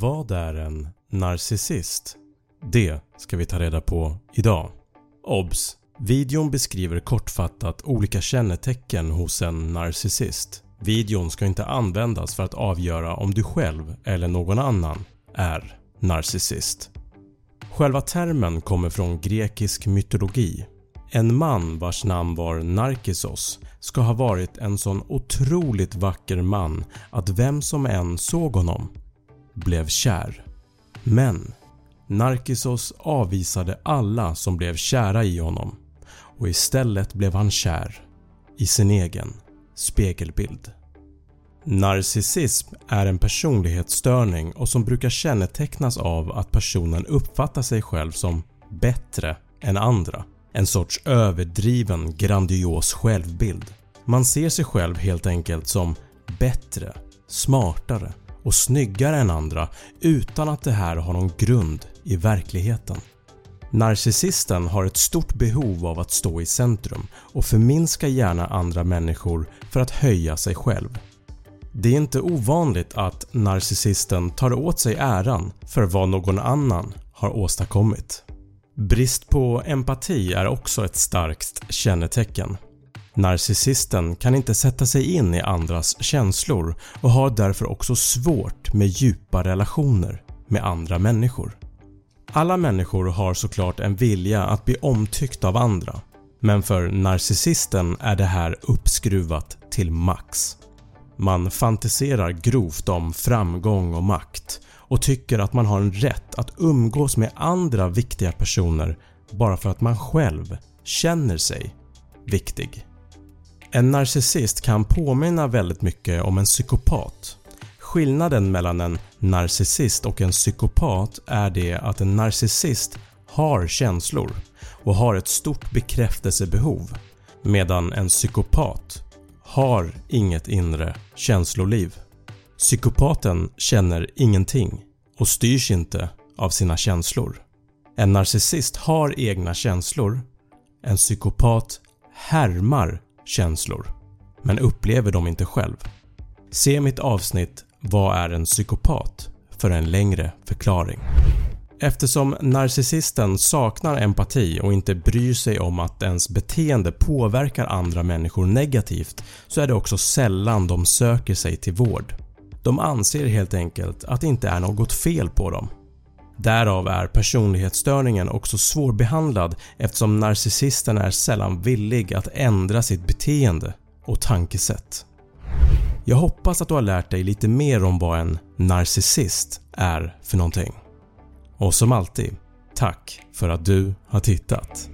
Vad är en narcissist? Det ska vi ta reda på idag. OBS! Videon beskriver kortfattat olika kännetecken hos en narcissist. Videon ska inte användas för att avgöra om du själv eller någon annan är narcissist. Själva termen kommer från grekisk mytologi. En man vars namn var Narcissos ska ha varit en sån otroligt vacker man att vem som än såg honom blev kär. Men Narkissos avvisade alla som blev kära i honom och istället blev han kär i sin egen spegelbild. Narcissism är en personlighetsstörning och som brukar kännetecknas av att personen uppfattar sig själv som bättre än andra. En sorts överdriven grandios självbild. Man ser sig själv helt enkelt som bättre, smartare och snyggare än andra utan att det här har någon grund i verkligheten. Narcissisten har ett stort behov av att stå i centrum och förminskar gärna andra människor för att höja sig själv. Det är inte ovanligt att narcissisten tar åt sig äran för vad någon annan har åstadkommit. Brist på empati är också ett starkt kännetecken. Narcissisten kan inte sätta sig in i andras känslor och har därför också svårt med djupa relationer med andra människor. Alla människor har såklart en vilja att bli omtyckt av andra men för narcissisten är det här uppskruvat till max. Man fantiserar grovt om framgång och makt och tycker att man har en rätt att umgås med andra viktiga personer bara för att man själv känner sig viktig. En narcissist kan påminna väldigt mycket om en psykopat. Skillnaden mellan en narcissist och en psykopat är det att en narcissist har känslor och har ett stort bekräftelsebehov medan en psykopat har inget inre känsloliv. Psykopaten känner ingenting och styrs inte av sina känslor. En narcissist har egna känslor. En psykopat härmar känslor men upplever dem inte själv. Se mitt avsnitt “Vad är en psykopat?” för en längre förklaring. Eftersom narcissisten saknar empati och inte bryr sig om att ens beteende påverkar andra människor negativt så är det också sällan de söker sig till vård. De anser helt enkelt att det inte är något fel på dem. Därav är personlighetsstörningen också svårbehandlad eftersom narcissisten är sällan villig att ändra sitt beteende och tankesätt. Jag hoppas att du har lärt dig lite mer om vad en narcissist är för någonting. Och som alltid, tack för att du har tittat.